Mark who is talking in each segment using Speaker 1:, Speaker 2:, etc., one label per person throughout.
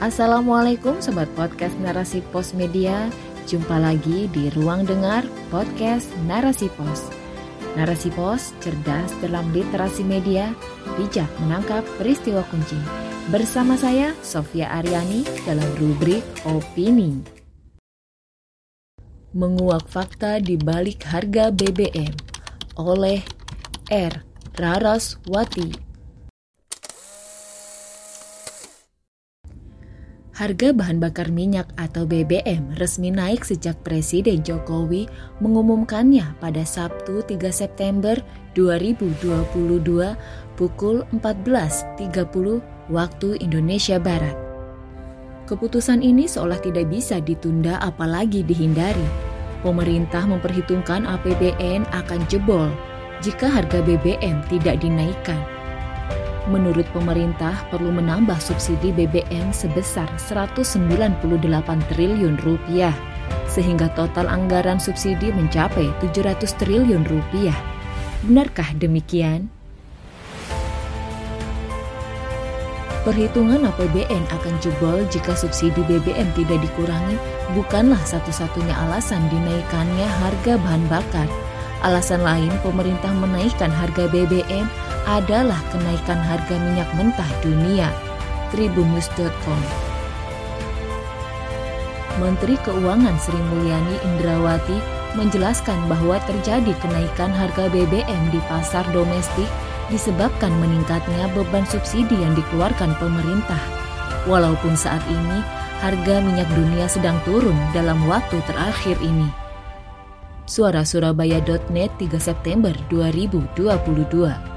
Speaker 1: Assalamualaikum Sobat Podcast Narasi Pos Media. Jumpa lagi di Ruang Dengar Podcast Narasi Pos. Narasi Pos cerdas dalam literasi media Bijak menangkap peristiwa kunci. Bersama saya Sofia Aryani dalam rubrik Opini. Menguak fakta di balik harga BBM oleh R. Raraswati Harga bahan bakar minyak atau BBM resmi naik sejak Presiden Jokowi mengumumkannya pada Sabtu 3 September 2022 pukul 14.30 waktu Indonesia Barat. Keputusan ini seolah tidak bisa ditunda apalagi dihindari. Pemerintah memperhitungkan APBN akan jebol jika harga BBM tidak dinaikkan menurut pemerintah perlu menambah subsidi BBM sebesar 198 triliun rupiah sehingga total anggaran subsidi mencapai 700 triliun rupiah. Benarkah demikian? Perhitungan APBN akan jebol jika subsidi BBM tidak dikurangi bukanlah satu-satunya alasan dinaikannya harga bahan bakar. Alasan lain pemerintah menaikkan harga BBM adalah kenaikan harga minyak mentah dunia. Tribunnews.com Menteri Keuangan Sri Mulyani Indrawati menjelaskan bahwa terjadi kenaikan harga BBM di pasar domestik disebabkan meningkatnya beban subsidi yang dikeluarkan pemerintah. Walaupun saat ini harga minyak dunia sedang turun dalam waktu terakhir ini. Suara Surabaya.net 3 September 2022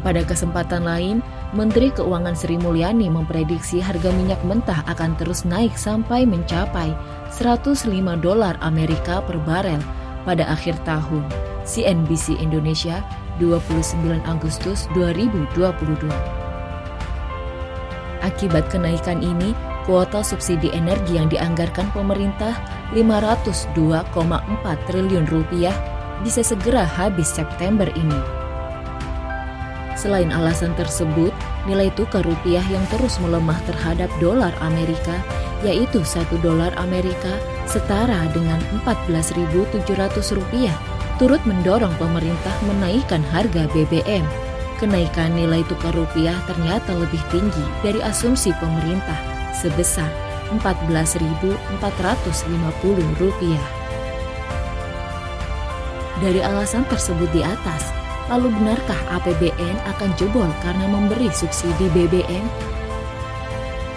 Speaker 1: pada kesempatan lain, Menteri Keuangan Sri Mulyani memprediksi harga minyak mentah akan terus naik sampai mencapai 105 dolar Amerika per barel pada akhir tahun. CNBC Indonesia 29 Agustus 2022. Akibat kenaikan ini, kuota subsidi energi yang dianggarkan pemerintah 502,4 triliun rupiah bisa segera habis September ini. Selain alasan tersebut, nilai tukar rupiah yang terus melemah terhadap dolar Amerika, yaitu satu dolar Amerika setara dengan 14.700 rupiah, turut mendorong pemerintah menaikkan harga BBM. Kenaikan nilai tukar rupiah ternyata lebih tinggi dari asumsi pemerintah sebesar 14.450 rupiah. Dari alasan tersebut di atas, Lalu benarkah APBN akan jebol karena memberi subsidi BBM?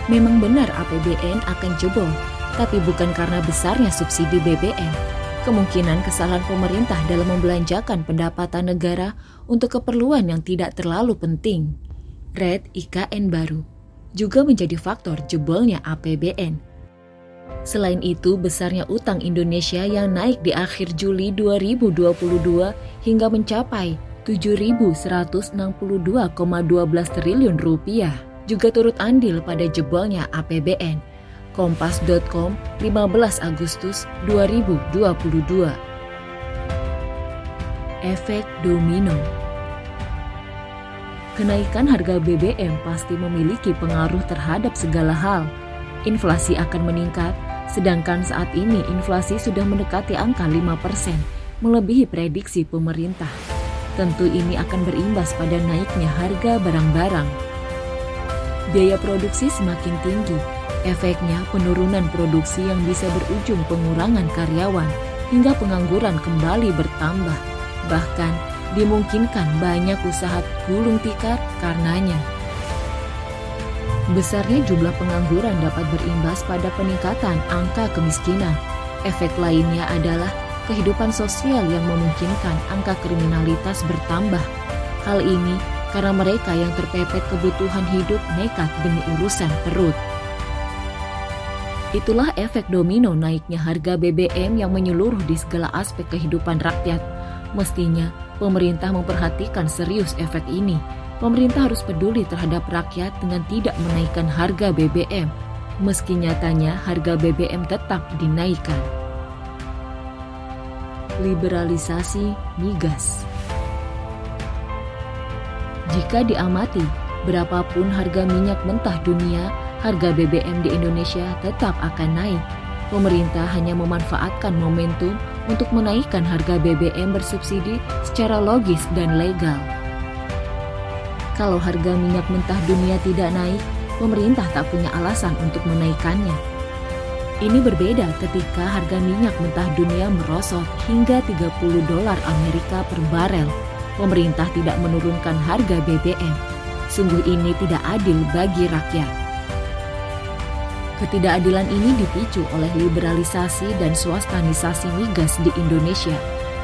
Speaker 1: Memang benar APBN akan jebol, tapi bukan karena besarnya subsidi BBM. Kemungkinan kesalahan pemerintah dalam membelanjakan pendapatan negara untuk keperluan yang tidak terlalu penting. Red IKN baru juga menjadi faktor jebolnya APBN. Selain itu, besarnya utang Indonesia yang naik di akhir Juli 2022 hingga mencapai 7.162,12 triliun rupiah juga turut andil pada jebolnya APBN. Kompas.com 15 Agustus 2022 Efek domino Kenaikan harga BBM pasti memiliki pengaruh terhadap segala hal. Inflasi akan meningkat, sedangkan saat ini inflasi sudah mendekati angka 5%, melebihi prediksi pemerintah. Tentu ini akan berimbas pada naiknya harga barang-barang. Biaya produksi semakin tinggi, efeknya penurunan produksi yang bisa berujung pengurangan karyawan hingga pengangguran kembali bertambah. Bahkan dimungkinkan banyak usaha gulung tikar karenanya. Besarnya jumlah pengangguran dapat berimbas pada peningkatan angka kemiskinan. Efek lainnya adalah kehidupan sosial yang memungkinkan angka kriminalitas bertambah. Hal ini karena mereka yang terpepet kebutuhan hidup nekat demi urusan perut. Itulah efek domino naiknya harga BBM yang menyeluruh di segala aspek kehidupan rakyat. Mestinya pemerintah memperhatikan serius efek ini. Pemerintah harus peduli terhadap rakyat dengan tidak menaikkan harga BBM, meski nyatanya harga BBM tetap dinaikkan liberalisasi migas. Jika diamati, Berapapun harga minyak mentah dunia, harga BBM di Indonesia tetap akan naik. Pemerintah hanya memanfaatkan momentum untuk menaikkan harga BBM bersubsidi secara logis dan legal. Kalau harga minyak mentah dunia tidak naik, pemerintah tak punya alasan untuk menaikkannya. Ini berbeda ketika harga minyak mentah dunia merosot hingga 30 dolar Amerika per barel. Pemerintah tidak menurunkan harga BBM Sungguh ini tidak adil bagi rakyat. Ketidakadilan ini dipicu oleh liberalisasi dan swastanisasi migas di Indonesia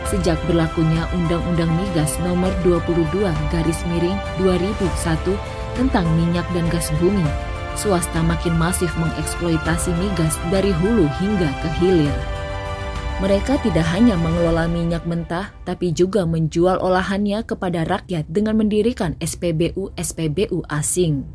Speaker 1: sejak berlakunya Undang-Undang Migas Nomor 22 Garis Miring 2001 tentang minyak dan gas bumi. Swasta makin masif mengeksploitasi migas dari hulu hingga ke hilir. Mereka tidak hanya mengelola minyak mentah, tapi juga menjual olahannya kepada rakyat dengan mendirikan SPBU-SPBU asing.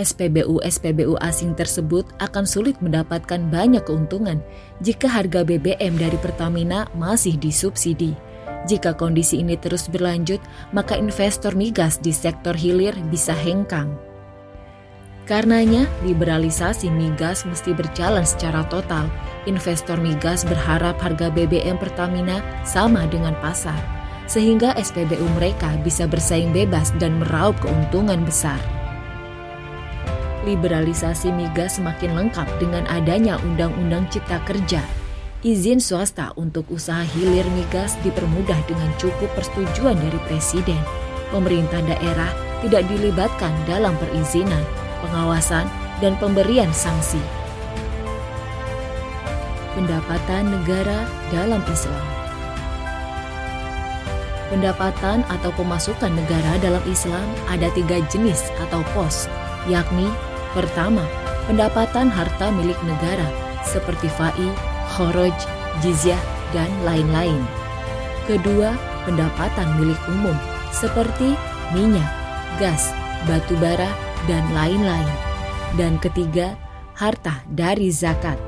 Speaker 1: SPBU-SPBU asing tersebut akan sulit mendapatkan banyak keuntungan jika harga BBM dari Pertamina masih disubsidi. Jika kondisi ini terus berlanjut, maka investor migas di sektor hilir bisa hengkang. Karenanya, liberalisasi migas mesti berjalan secara total. Investor migas berharap harga BBM Pertamina sama dengan pasar, sehingga SPBU mereka bisa bersaing bebas dan meraup keuntungan besar. Liberalisasi migas semakin lengkap dengan adanya Undang-Undang Cipta Kerja. Izin swasta untuk usaha hilir migas dipermudah dengan cukup persetujuan dari Presiden. Pemerintah daerah tidak dilibatkan dalam perizinan, pengawasan, dan pemberian sanksi. Pendapatan negara dalam Islam Pendapatan atau pemasukan negara dalam Islam ada tiga jenis atau pos, yakni pertama, pendapatan harta milik negara seperti fa'i, khoroj, jizyah, dan lain-lain. Kedua, pendapatan milik umum seperti minyak, gas, batu bara, dan lain-lain. Dan ketiga, harta dari zakat.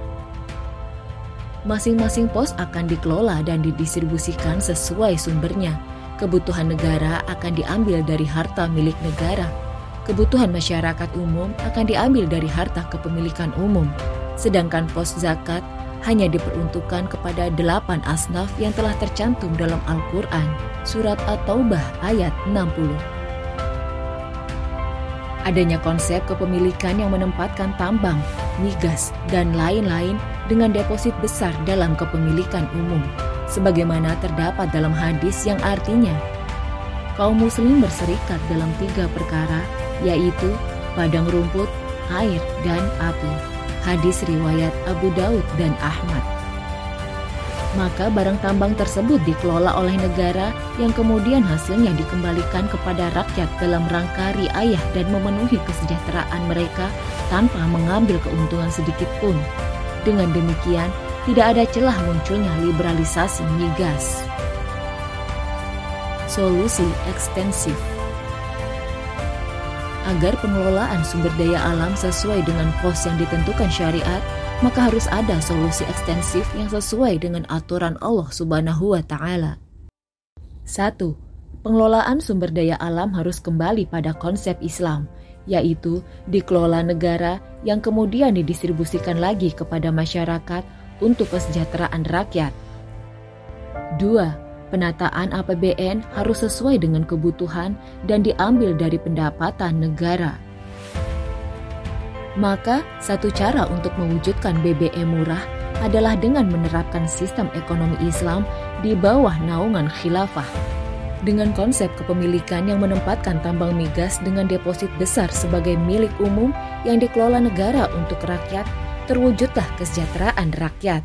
Speaker 1: Masing-masing pos akan dikelola dan didistribusikan sesuai sumbernya. Kebutuhan negara akan diambil dari harta milik negara. Kebutuhan masyarakat umum akan diambil dari harta kepemilikan umum. Sedangkan pos zakat hanya diperuntukkan kepada delapan asnaf yang telah tercantum dalam Al-Quran, Surat At-Taubah ayat 60 adanya konsep kepemilikan yang menempatkan tambang, migas, dan lain-lain dengan deposit besar dalam kepemilikan umum, sebagaimana terdapat dalam hadis yang artinya kaum muslim berserikat dalam tiga perkara, yaitu padang rumput, air, dan api. Hadis riwayat Abu Daud dan Ahmad maka barang tambang tersebut dikelola oleh negara yang kemudian hasilnya dikembalikan kepada rakyat dalam rangka riayah dan memenuhi kesejahteraan mereka tanpa mengambil keuntungan sedikit pun. Dengan demikian, tidak ada celah munculnya liberalisasi migas. Solusi ekstensif Agar pengelolaan sumber daya alam sesuai dengan pos yang ditentukan syariat, maka harus ada solusi ekstensif yang sesuai dengan aturan Allah Subhanahu wa taala. 1. Pengelolaan sumber daya alam harus kembali pada konsep Islam, yaitu dikelola negara yang kemudian didistribusikan lagi kepada masyarakat untuk kesejahteraan rakyat. 2. Penataan APBN harus sesuai dengan kebutuhan dan diambil dari pendapatan negara. Maka, satu cara untuk mewujudkan BBM murah adalah dengan menerapkan sistem ekonomi Islam di bawah naungan khilafah. Dengan konsep kepemilikan yang menempatkan tambang migas dengan deposit besar sebagai milik umum yang dikelola negara untuk rakyat, terwujudlah kesejahteraan rakyat.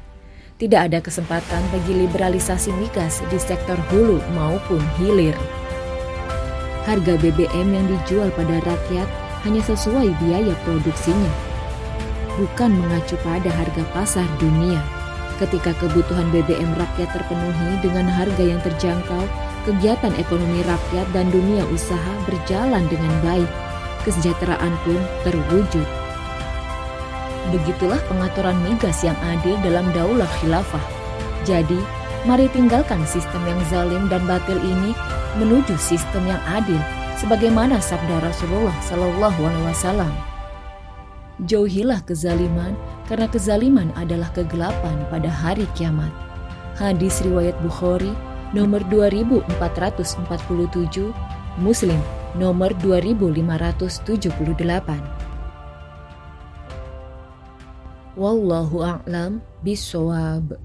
Speaker 1: Tidak ada kesempatan bagi liberalisasi migas di sektor hulu maupun hilir. Harga BBM yang dijual pada rakyat hanya sesuai biaya produksinya, bukan mengacu pada harga pasar dunia. Ketika kebutuhan BBM rakyat terpenuhi dengan harga yang terjangkau, kegiatan ekonomi rakyat dan dunia usaha berjalan dengan baik. Kesejahteraan pun terwujud. Begitulah pengaturan migas yang adil dalam daulah khilafah. Jadi, mari tinggalkan sistem yang zalim dan batil ini menuju sistem yang adil sebagaimana sabda Rasulullah Shallallahu Alaihi Wasallam. Jauhilah kezaliman, karena kezaliman adalah kegelapan pada hari kiamat. Hadis riwayat Bukhari nomor 2447, Muslim nomor 2578. Wallahu a'lam bishawab.